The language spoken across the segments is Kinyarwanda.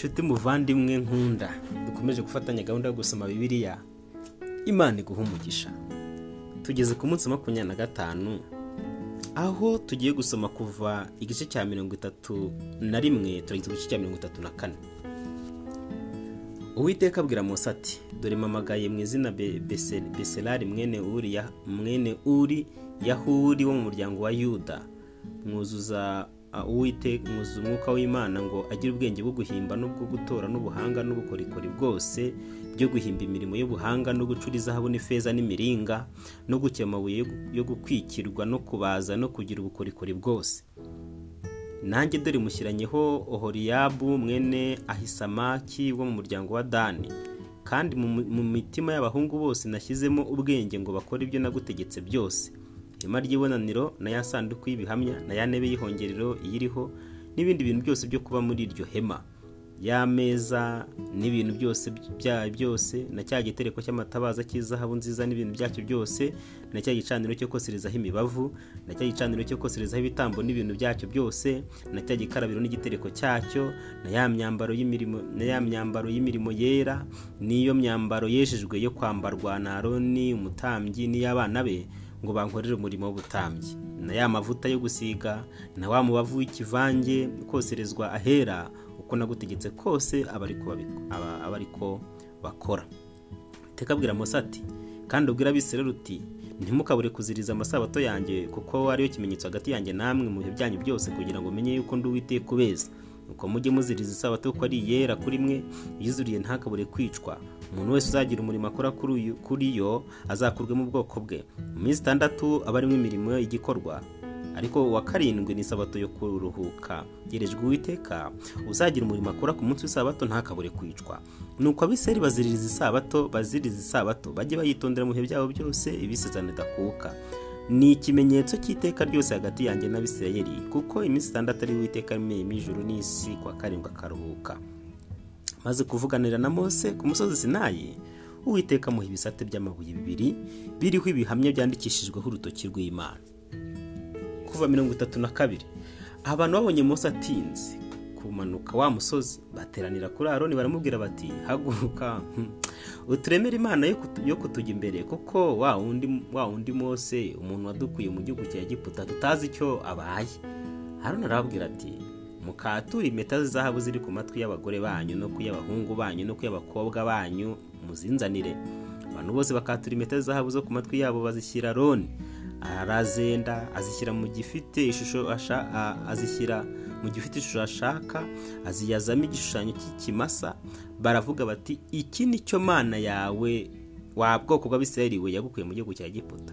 nshuti muvandimwe nkunda. Dukomeje gufatanya gahunda yo gusoma bibiliya. Imana iguha umugisha. Tugeze ku munsi makumyabiri na gatanu aho tugiye gusoma kuva igice cya mirongo itatu na rimwe turageza ku cya mirongo itatu na kane. Uwiteka abwira Mose ati dore mamagaye mu izina Be- Bese- beserari mwene uri yahuri wo mu muryango wa yuda. Mwuzuza uwiteka mwuzuza umwuka w'imana ngo agire ubwenge bwo guhimba n'ubwo gutora n'ubuhanga n'ubukorikori bwose byo guhimba imirimo y'ubuhanga no gucura izahabu n'ifeza n'imiringa no gukema amabuye yo gu- yo gukwikirwa no kubaza no kugira ubukorikori bwose. Nanjye dore mushyiranyeho ohoriyabu mwene ahisamaki wo mu muryango wa dani. Kandi mu mitima y'abahungu bose nashyizemo ubwenge ngo bakore ibyo nagutegetse byose. Ihema ry'ibonaniro na ya sanduku y'ibihamya na ya ntebe y'ihongerero iyiriho n'ibindi bintu byose byo kuba muri iryo hema. Y'ameza n'ibintu byose byayo byose na cya gitereko cy'amatabaza cy'izahabu nziza n'ibintu byacyo byose na cya gicaniro cyo koserezaho imibavu na cya gicaniro cyo koserezaho ibitambo n'ibintu byacyo byose na cya gikarabiro n'igitereko cyacyo na ya myambaro y'imirimo na ya myambaro y'imirimo yera n'iyo myambaro yejejwe yo kwambarwa na aroni umutambyi n'iy'abana be. Ngo bankorere umurimo w'ubutambyi. Na ya mavuta yo gusiga na wa mubavu w'ikivange koserezwa ahera uko nagutegetse kose aba ariko bakora. Teka abwira Mose kandi ubwira abisirayeli uti ntimukabure kuziriza amasabato yanjye kuko ariyo kimenyetso hagati yanjye namwe mu bihe byanyu byose kugira ngo menye yuko ndi uwiteka ubeza. Nuko mujye muziriza isabato kuko ari iyera kuri mwe yizuriye ntakabure kwicwa. Umuntu wese uzagira umurimo akora kuri yo azakurwe mu bwoko bwe. Mu minsi itandatu aba arimo imirimo igikorwa ariko uwa karindwi ni isabato yo kuruhuka. Yerejwe uwiteka uzagira umurimo akora ku munsi w'isabato ntakabure kwicwa. Nuko abiseri baziririza isabato baziriza isabato. Bajye bayitondera mu bihe byabo byose ibisezerano idakuka ni ikimenyetso cy'iteka ryose hagati yanjye n'abisirayeli kuko iminsi itandatu ari uwiteka yameyemo ijuru n'isi kwa karindwi akaruhuka. Maze kuvuganira na mose ku musozi sinayi uwiteka amuha ibisate by'amabuye bibiri biriho ibihamya byandikishijweho urutoki rw'imana. Kuva mirongo itatu na kabiri abantu babonye Mose atinze. Kumanuka wa musozi bateranira kuri aroni baramubwira bati haguruka hmm, uturemere imana yo kutu- yo kutujya imbere kuko wa wundi wa wundi mose umuntu wadukuye mu gihugu cya egiputa tutazi icyo abaye. Aroni arababwira ati mukature impeta z'izahabu ziri ku matwi y'abagore banyu no ku y'abahungu banyu no ku y'abakobwa banyu muzinzanire. Abantu bose bakatura impeta z'izahabu zo ku matwi yabo bazishyira aroni. Arazenda azishyira mu gifite ishusho azishyira mu gifite ishusho ashaka aziyazamo igishushanyo cy'ikimasa baravuga bati iki ni cyo mana yawe wa bwoko bw'abisirayeli we yagukuye mu gihugu cya egiputa.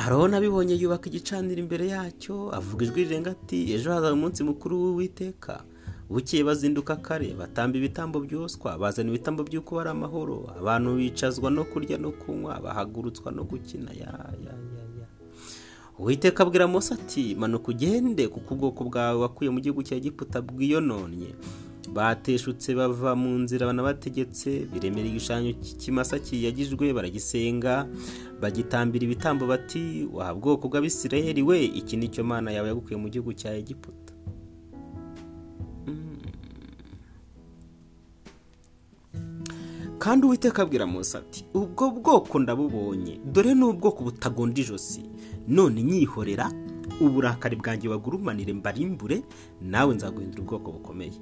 Aroni abibonye yubaka igicaniro imbere yacyo avuga ijwi rirenga ati ejo hazaba umunsi mukuru w'uwiteka bukeye bazinduka kare batamba ibitambo byoswa bazana ibitambo by'uko bari amahoro abantu bicazwa no kurya no kunywa bahagurutswa no gukina. Ya ya ya ya. Uwiteka abwira mose ati manuka ugende kuko ubwoko bwawe wakuye mu gihugu cya egiputa bwiyononnye bateshutse bava mu nzira banabategetse biremera igishushanyo cy'ikimasa kiyagijwe baragisenga bagitambira ibitambo bati wa bwoko bw'abisirayeli we iki ni cyo mana yawe yagukuye mu gihugu cya egiputa. Kandi uwiteka abwira Mose ati ubwo bwoko ndabubonye dore ni ubwoko butagonda ijosi. None nyihorera uburakari bwanjye bagurumanire mbarimbure nawe nzaguhindura ubwoko bukomeye.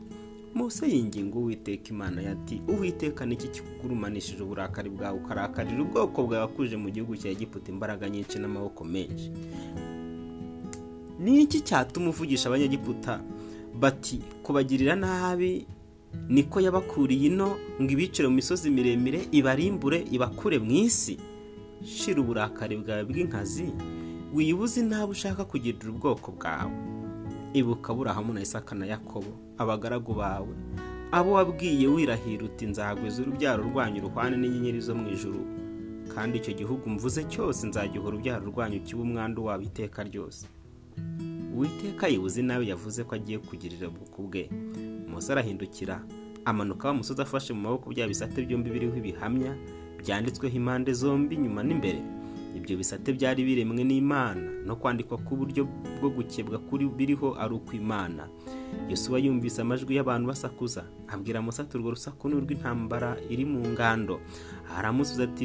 Mose yinginga uwiteka imana yati uwiteka niki kikugurumanishije uburakari bwawe ukarakarira ubwoko bwawe wakuje mu gihugu cya Egiputa imbaraga nyinshi n'amaboko menshi? Ni iki cyatuma uvugisha abanyegiputa bati kubagirira nabi niko yabakuriye ino ngo ibicire mu misozi miremire ibarimbure ibakure mu isi? Shira uburakari bwawe bw'inkazi wibuze nabi ushaka kugirira ubwoko bwawe. Ibuka burahamu na isaka na yakobo abagaragu bawe. Abo wabwiye wirahira uti nzagwiza urubyaro rwanyu ruhwane n'inyenyeri zo mu ijuru kandi icyo gihugu mvuze cyose nzagiha urubyaro rwanyu kiba umwandu wabo iteka ryose. Uwiteka yibuze nawe yavuze ko agiye kugirira ubwoko bwe. Mose arahindukira amanuka wa musozi afashe mu maboko bya bisate byombi biriho ibihamya byanditsweho impande zombi inyuma n'imbere. Ibyo bisate byari biremwe n'imana no kwandikwa ku buryo bwo gukebwa kuri biriho ari ukw'imana yosuwa yumvise amajwi y'abantu basakuza abwira musa ati urwo rusaku ni urw'intambara iri mu ngando. Aramusubiza ati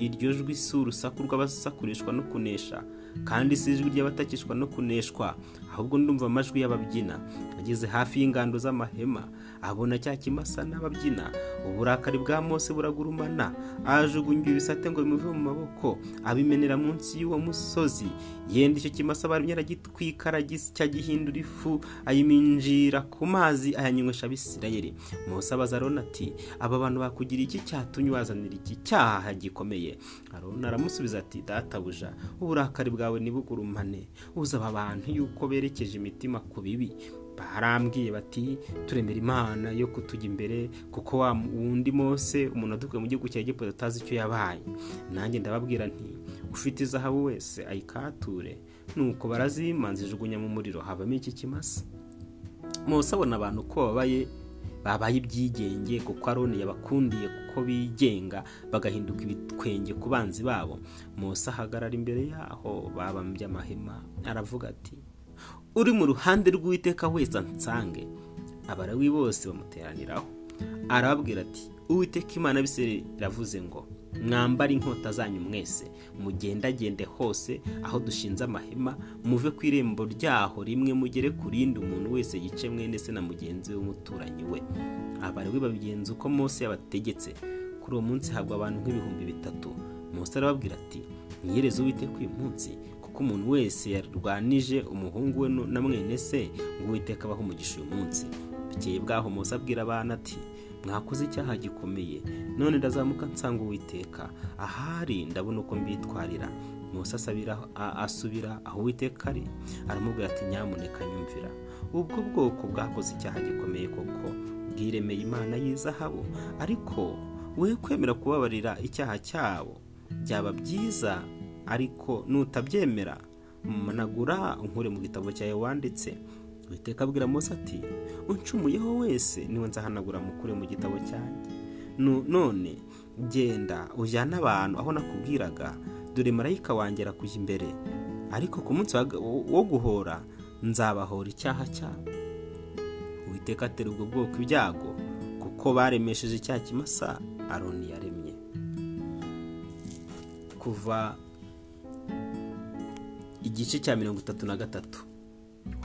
iryo jwi si urusaku rw'abasakurishwa no kunesha. Kandi si ijwi ry'abatakishwa no kuneshwa ahubwo ndumva amajwi y'ababyina. Ageze hafi y'ingando z'amahema abona cya kimasa n'ababyina. Uburakari bwa mose buragurumana. Ajugunya ibisate ngo bimuve mu maboko abimenera munsi y'uwo musozi. Yenda icyo kimasa barumye aragitwika aragihindura ifu ayiminjira ku mazi ayanywesha abisirayeli. Mose abaza arona ati aba bantu bakugira iki cyatumye wazanira iki cyaha gikomeye? Arona aramusubiza ati databuja uburakari bwawe ntibugurumane uza aba bantu yuko berekeje imitima ku bibi. Barambwiye bati turemera imana yo kutujya imbere kuko wa wundi mose umuntu wadukuye mu gihugu cya egiputa atazi icyo yabaye. Nanjye ndababwira nti ufite izahabu wese ayikature. Nuko barazimanza ijugunya mu muriro havamo iki kimasa? Mose abona abantu ko babaye babaye ibyigenge kuko aroni yabakundiye kuko bigenga bagahinduka ibitwenge ku banzi babo. Mose ahagarara imbere yaho babambye amahema aravuga ati uri mu ruhande rw'uwiteka wese ansange. Abarawi bose bamuteraniraho. Arababwira ati uwiteka imana bise iravuze ngo mwambare inkota zanyu mwese. Mugendagende hose aho dushinze amahema muve ku irembo ryaho rimwe mugere ku rindi umuntu wese yice mwene se na mugenzi w'umuturanyi we. Abarawi babigenza uko mose yabategetse. Kuri uwo munsi habwa abantu nk'ibihumbi bitatu. Mose arababwira ati mwihereze uwiteka uyu munsi kuko umuntu wese yarwanije umuhungu we na mwene se ngo uwiteka abaho umugisha uyu munsi. Bukeye bwaho mose abwira abana ati mwakoze icyaha gikomeye. None ndazamuka nsanga uwiteka. Ahari ndabona uko mbitwarira. Mose asubira aho uwiteka ari. Aramubwira ati nyamuneka nyumvira. Ubwo bwoko bwakoze icyaha gikomeye koko. Bwiremeye imana y'izahabu. Ariko we kwemera kubabarira icyaha cyabo byaba byiza ariko nutabyemera. Managura unkure mu gitabo cyawe wanditse. Witeka abwira mose ati uncumuyeho wese ni we nzahanagura mukure mu gitabo cyanjye. None genda ujyane abantu aho nakubwiraga dore marayika wanjye arakujya imbere. Ariko ku munsi wo guhora nzabahora icyaha cyabo. Witeka atera ubwo bwoko ibyago kuko baremesheje icyaha kimasa aroni yaremye. Kuva igice cya mirongo itatu na gatatu.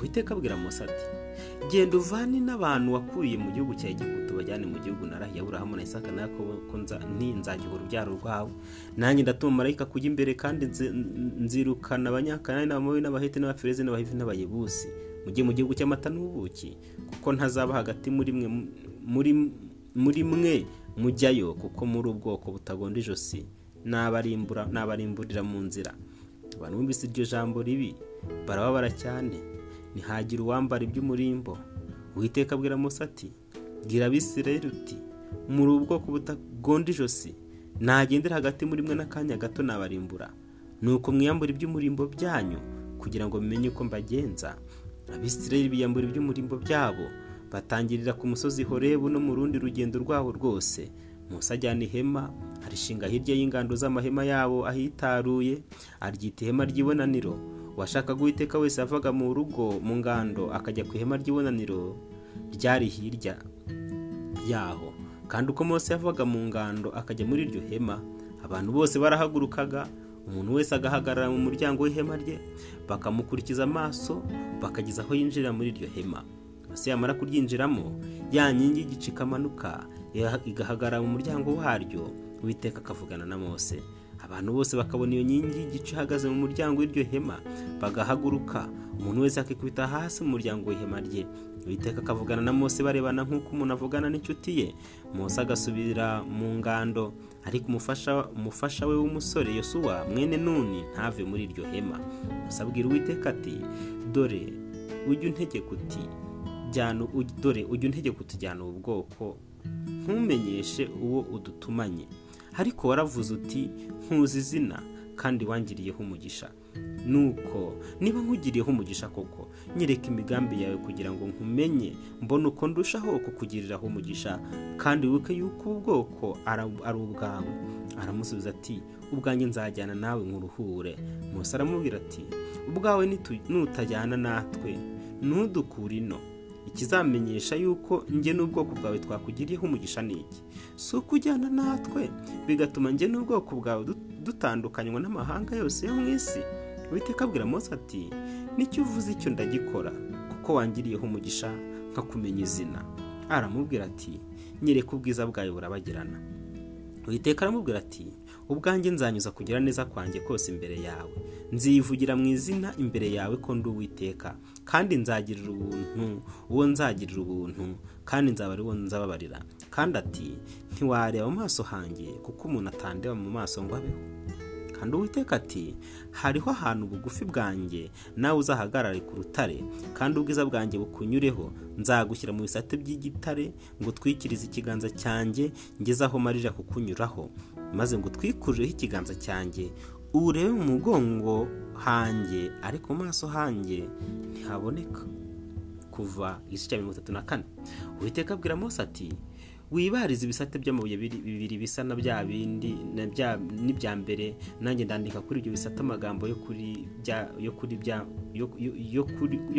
Witeka abwira ati genda uvane n'abantu wakuriye mu gihugu cya egiputa bajyane mu gihugu narahiye aburahamu na isaka na yakobo ko ntinzagiha urubyaro rwawe nanjye ndatuma marayika kujya imbere kandi nzirukana abanyakanani n'abamobi n'abahete n'abafirezi n'abahivi n'abayebusi. Mujye mu gihugu cy'amata n'ubuki kuko ntazaba hagati muri mwe muri mwe mujyayo kuko muri ubwoko butagonda ijosi nabarimburira mu nzira. Abantu bumvise iryo jambo ribi barababara cyane. Ntihagire uwambara iby'umurimbo. Witeka abwira mose ati bwira abisirayeli uti muri ubwoko butagonda ijosi nagendera hagati muri mwe n'akanya gato nabarimbura. Nuko mwiyambura iby'umurimbo byanyu kugira ngo mumenye uko mbagenza abisirayeli biyambura iby'umurimbo byabo batangirira ku musozi horebu no mu rundi rugendo rwabo rwose. Mose ajyana ihema arishinga hirya y'ingando z'amahema yabo ahitaruye aryita ihema ry'ibonaniro. Uwashakaga uwiteka wese yavaga mu rugo mu ngando akajya ku ihema ry'ibonaniro ryari hirya yaho. Kandi uko Mose yavaga mu ngando akajya muri iryo hema abantu bose barahagurukaga umuntu wese agahagarara mu muryango w'ihema rye bakamukurikiza amaso bakageza aho yinjira muri iryo hema. Mose yamara kuryinjiramo ya nkingi y'igice ikamanuka igahagarara mu muryango waryo uwiteka akavugana na Mose. Abantu bose bakabona iyo nkingi y'igice ihagaze mu muryango w'iryo hema bagahaguruka. Umuntu wese akikubita hasi mu muryango w'ihema rye. Uwiteka akavugana na Mose barebana nk'uko umuntu avugana n'inshuti ye. Mose agasubira mu ngando ariko umufasha we w'umusore yosuwa mwene nuni ntave muri iryo hema. Abwira uwiteka ati dore ujye untegeka uti dore ujye untegeka utujyana ubu bwoko. Ntumenyeshe uwo udutumanye. Ariko waravuze uti nkuzi izina kandi wangiriyeho umugisha. Nuko niba nkugiriyeho umugisha koko nyereka imigambi yawe kugira ngo nkumenye mbone uko ndushaho kukugiriraho umugisha kandi wibuke yuko ubu bwoko ari ubwawe. Aramusubiza ati ubwanjye nzajyana nawe nkuruhure. Mose aramubwira ati ubwawe nutajyana natwe ntudukure ino. Ikizamenyesha yuko njye n'ubwoko bwawe twakugiriyeho umugisha ni iki? Si uko ujyana natwe bigatuma njye n'ubwoko bwawe dutandukanywa n'amahanga yose yo mu isi? Witeka abwira mose ati ni cyo uvuze icyo ndagikora? Kuko wangiriyeho umugisha nkakumenya izina. Aramubwira ati nyereka ubwiza bwawe burabagirana. Witeka aramubwira ati ubwanjye nzanyuza kugira neza kwanjye kose imbere yawe. Nzivugira mu izina imbere yawe ko ndi uwiteka kandi nzagirira ubuntu uwo nzagirira ubuntu kandi nzaba ari wo nzababarira. Kandi ati ntiwareba mu maso hanjye kuko umuntu atandeba mu maso ngo abeho. Kandi uwiteka ati hariho ahantu bugufi bwanjye nawe uzahagarare ku rutare kandi ubwiza bwanjye bukunyureho nzagushyira mu bisate by'igitare ngo utwikirize ikiganza cyanjye ngeze aho marira kukunyuraho. Maze ngo utwikureho ikiganza cyanjye urebe mu mugongo hanjye ariko mu maso hanjye ntihaboneka. Kuva igice cya mirongo itatu na kane. Uwiteka abwira mose ati wibariza ibisate by'amabuye bibiri bisa na bya bindi n'ibya mbere. Nanjye ndandika kuri ibyo bisate amagambo yo kuri yo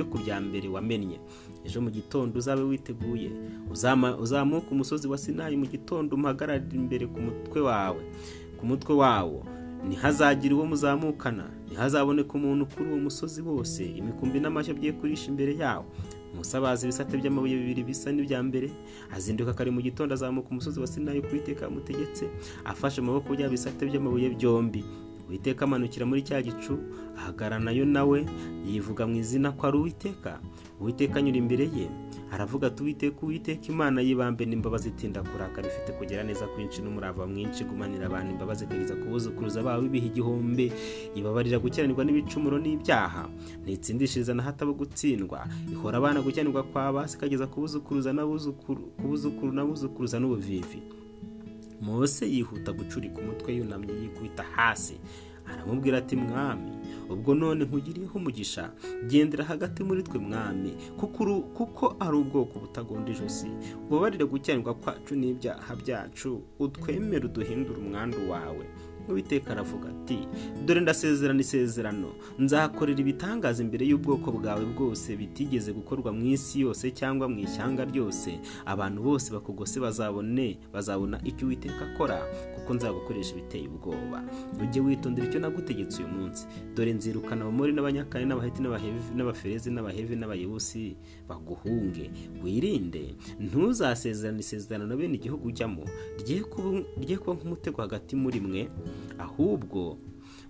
ku bya mbere wamennye. Ejo mu gitondo uzabe witeguye. Uzamuka umusozi wa sinayi mu gitondo umuhagararire imbere ku mutwe wawe. Ku mutwe wawo. Ntihazagire uwo muzamukana. Ntihazaboneke umuntu kuri uwo musozi wose. Imikumbi n'amashyo bye kurisha imbere yawo. Musabazi ibisate by'amabuye bibiri bisa n'ibya mbere azinduka kare mu gitondo azamuka umusozi wa sinayi kuwiteka amutegetse afashe amaboko bya bisate by'amabuye byombi. Uwiteka amanukira muri cya gicu ahagaranayo nawe yivuga mu izina ko ari uwiteka. Uwiteka anyura imbere ye aravuga ati uwiteka uwiteka imana y'ibambe n'imbabazi itinda kurakara ifite kugera neza kwinshi n'umurava mwinshi gumanira abantu imbabazi ikageza ku buzukuruza babo ibiha igihumbi ibabarira gukiranirwa n'ibicumuro n'ibyaha ntitsindishiriza na hataba gutsindwa ihora abana gukiranirwa kwa basi ikageza ku n'abuzukuru n'abuzukuruza n'ubuvivi. Mose yihuta gucurika umutwe yunamye yikubita hasi. Aramubwira ati mwami ubwo none nkugiriyeho umugisha gendera hagati muri twe mwami kuko ari ubwoko butagonda ijosi. Ubabarire gukiranirwa kwacu n'ibyaha byacu utwemere uduhindure umwandu wawe. Uwiteka aravuga ati dore ndasezerana isezerano. Nzakorera ibitangaza imbere y'ubwoko bwawe bwose bitigeze gukorwa mu isi yose cyangwa mu ishyanga ryose. Abantu bose bakugose bazabone bazabona icyo uwiteka akora kuko nzagukoresha ibiteye ubwoba. Ujye witondera icyo nagutegetse uyu munsi. Dore nzirukana abamori n'abanyakane n'abaheti n'abaferezi n'abahevi n'abayebusi baguhunge. Wirinde ntuzasezerane isezerano bene igihugu ujyamo. Rye kuba nk'umutego hagati muri mwe ahubwo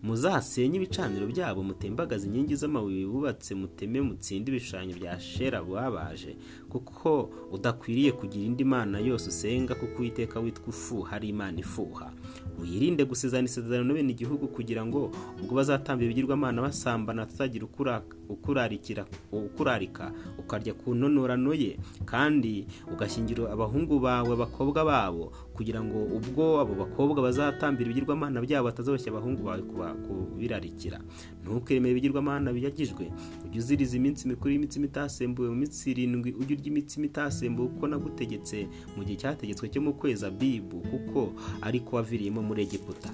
muzasenye ibicaniro byabo mutembagaze inkingi z'amabuye bubatse muteme mutsinde ibishushanyo bya shera babaje kuko udakwiriye kugira indi mana yose usenga kuko uwiteka witwa ufuha ari imana ifuha. Wirinde gusezerana isezerano bene igihugu kugira ngo ubwo bazatamba ibigirwamana basambana hatazagira ukurarika ukarya ku ntonorano ye kandi ugashyingira abahungu bawe abakobwa babo kugira ngo ubwo abo bakobwa bazatambira ibigirwamana byabo batazoshya abahungu bawe kubirarikira. Ntukemere ibigirwamana biyagijwe ujye uziriza iminsi mikuru y'imitsima itasembuwe mu minsi irindwi ujye urya imitsima itasembuwe kuko nagutegetse mu gihe cyategetswe cyo mu kwezi abibu kuko ariko waviriyemo muri egiputa.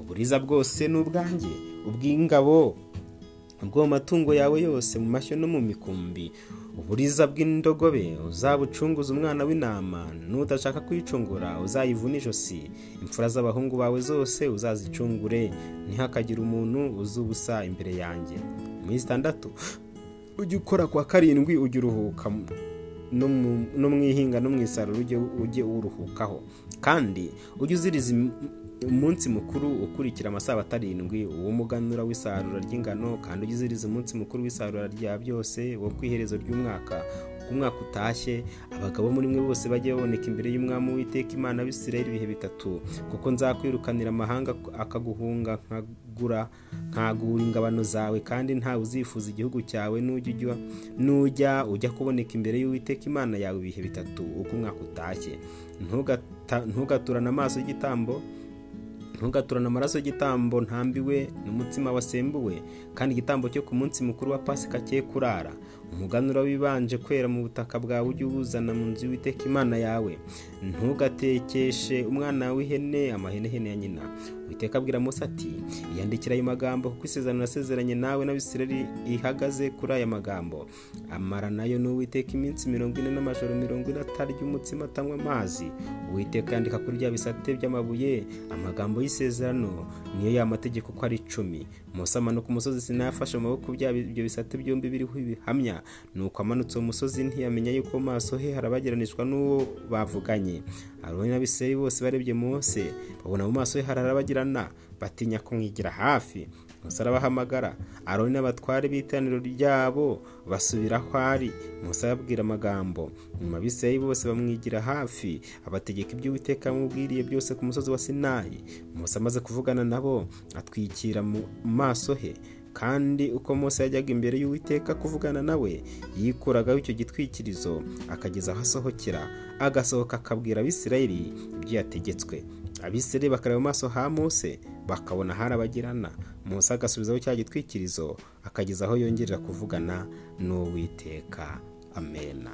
Uburiza bwose ni ubwanjye ubw'ingabo. Bwo mu matungo yawe yose mu mashyo no mu mikumbi uburiza bw'indogobe uzabucunguza umwana w'intama n'udashaka kuyicungura uzayivuna ijosi. Imfura z'abahungu bawe zose uzazicungure ntihakagire umuntu uzi ubusa imbere yanjye. Mu minsi itandatu ujye ukora kwa karindwi ujye uruhuka no mu ihinga no mu isarura ujye uruhukaho. Kandi ujye uziriza umunsi mukuru ukurikira amasabato arindwi uw'umuganura w'isarura ry'ingano kandi ujye uziriza umunsi mukuru w'isarura rya byose wo ku iherezo ry'umwaka umwaka utashye abagabo muri mwe bose bajye baboneka imbere y'umwami w'iteka imana w'isirayeli ibihe bitatu. Kuko nzakwirukanira amahanga akaguhunga nkagura nkagura ingabano zawe kandi ntawe uzifuza igihugu cyawe nujya ujya kuboneka imbere y'uwiteka imana yawe ibihe bitatu uko umwaka utashye. Ntugaturane amaso y'igitambo ntugaturane amaraso y'igitambo ntambiwe n'umutsima wasembuwe kandi igitambo cyo ku munsi mukuru wa pasika cye kurara. Umuganura wibanje kwera mu butaka bwawe ujye uwuzana mu nzu y'uwiteka imana yawe. Ntugatekeshe umwana w'ihene amahenehene ya nyina. Uwiteka abwira Mose ati iyandikira ayo magambo kuko isezerano nasezeranye nawe n'abisirayeli ihagaze kuri aya magambo. Amara na yo n'uwiteka iminsi mirongo ine n'amajoro mirongo ine atarya umutsima atanywa amazi. Uwiteka yandika kuri bya bisate by'amabuye amagambo y'isezerano niyo ya mategeko uko ari icumi. Mose amanuka umusozi sinayafashe mu maboko byabo ibyo bisate byombi biriho ibihamya. Nuko amanutse uwo musozi ntiyamenya yuko maso he harabagiranishwa n'uwo bavuganye. Aroni n'abisirayeli bose barebye Mose babona mu maso he hararabagirana. Batinya kumwigira hafi. Mose arabahamagara. Aroni n'abatware b'iteraniro ryabo basubira aho ari. Mose ababwira amagambo. Nyuma abisirayeli bose bamwigira hafi. Abategeka ibyo Uwiteka yamubwiriye byose ku musozi wa sinayi. Mose amaze kuvugana nabo atwikira mu maso he. Kandi uko Mose yajyaga imbere y'Uwiteka kuvugana nawe yikuragaho icyo gitwikirizo akageza aho asohokera agasohoka akabwira abisirayeli ibyo yategetswe abisirayeli bakareba mu maso ha Mose bakabona harabagirana. Mose agasubizaho cya gitwikirizo akageza aho yongerera kuvugana n'Uwiteka. Amena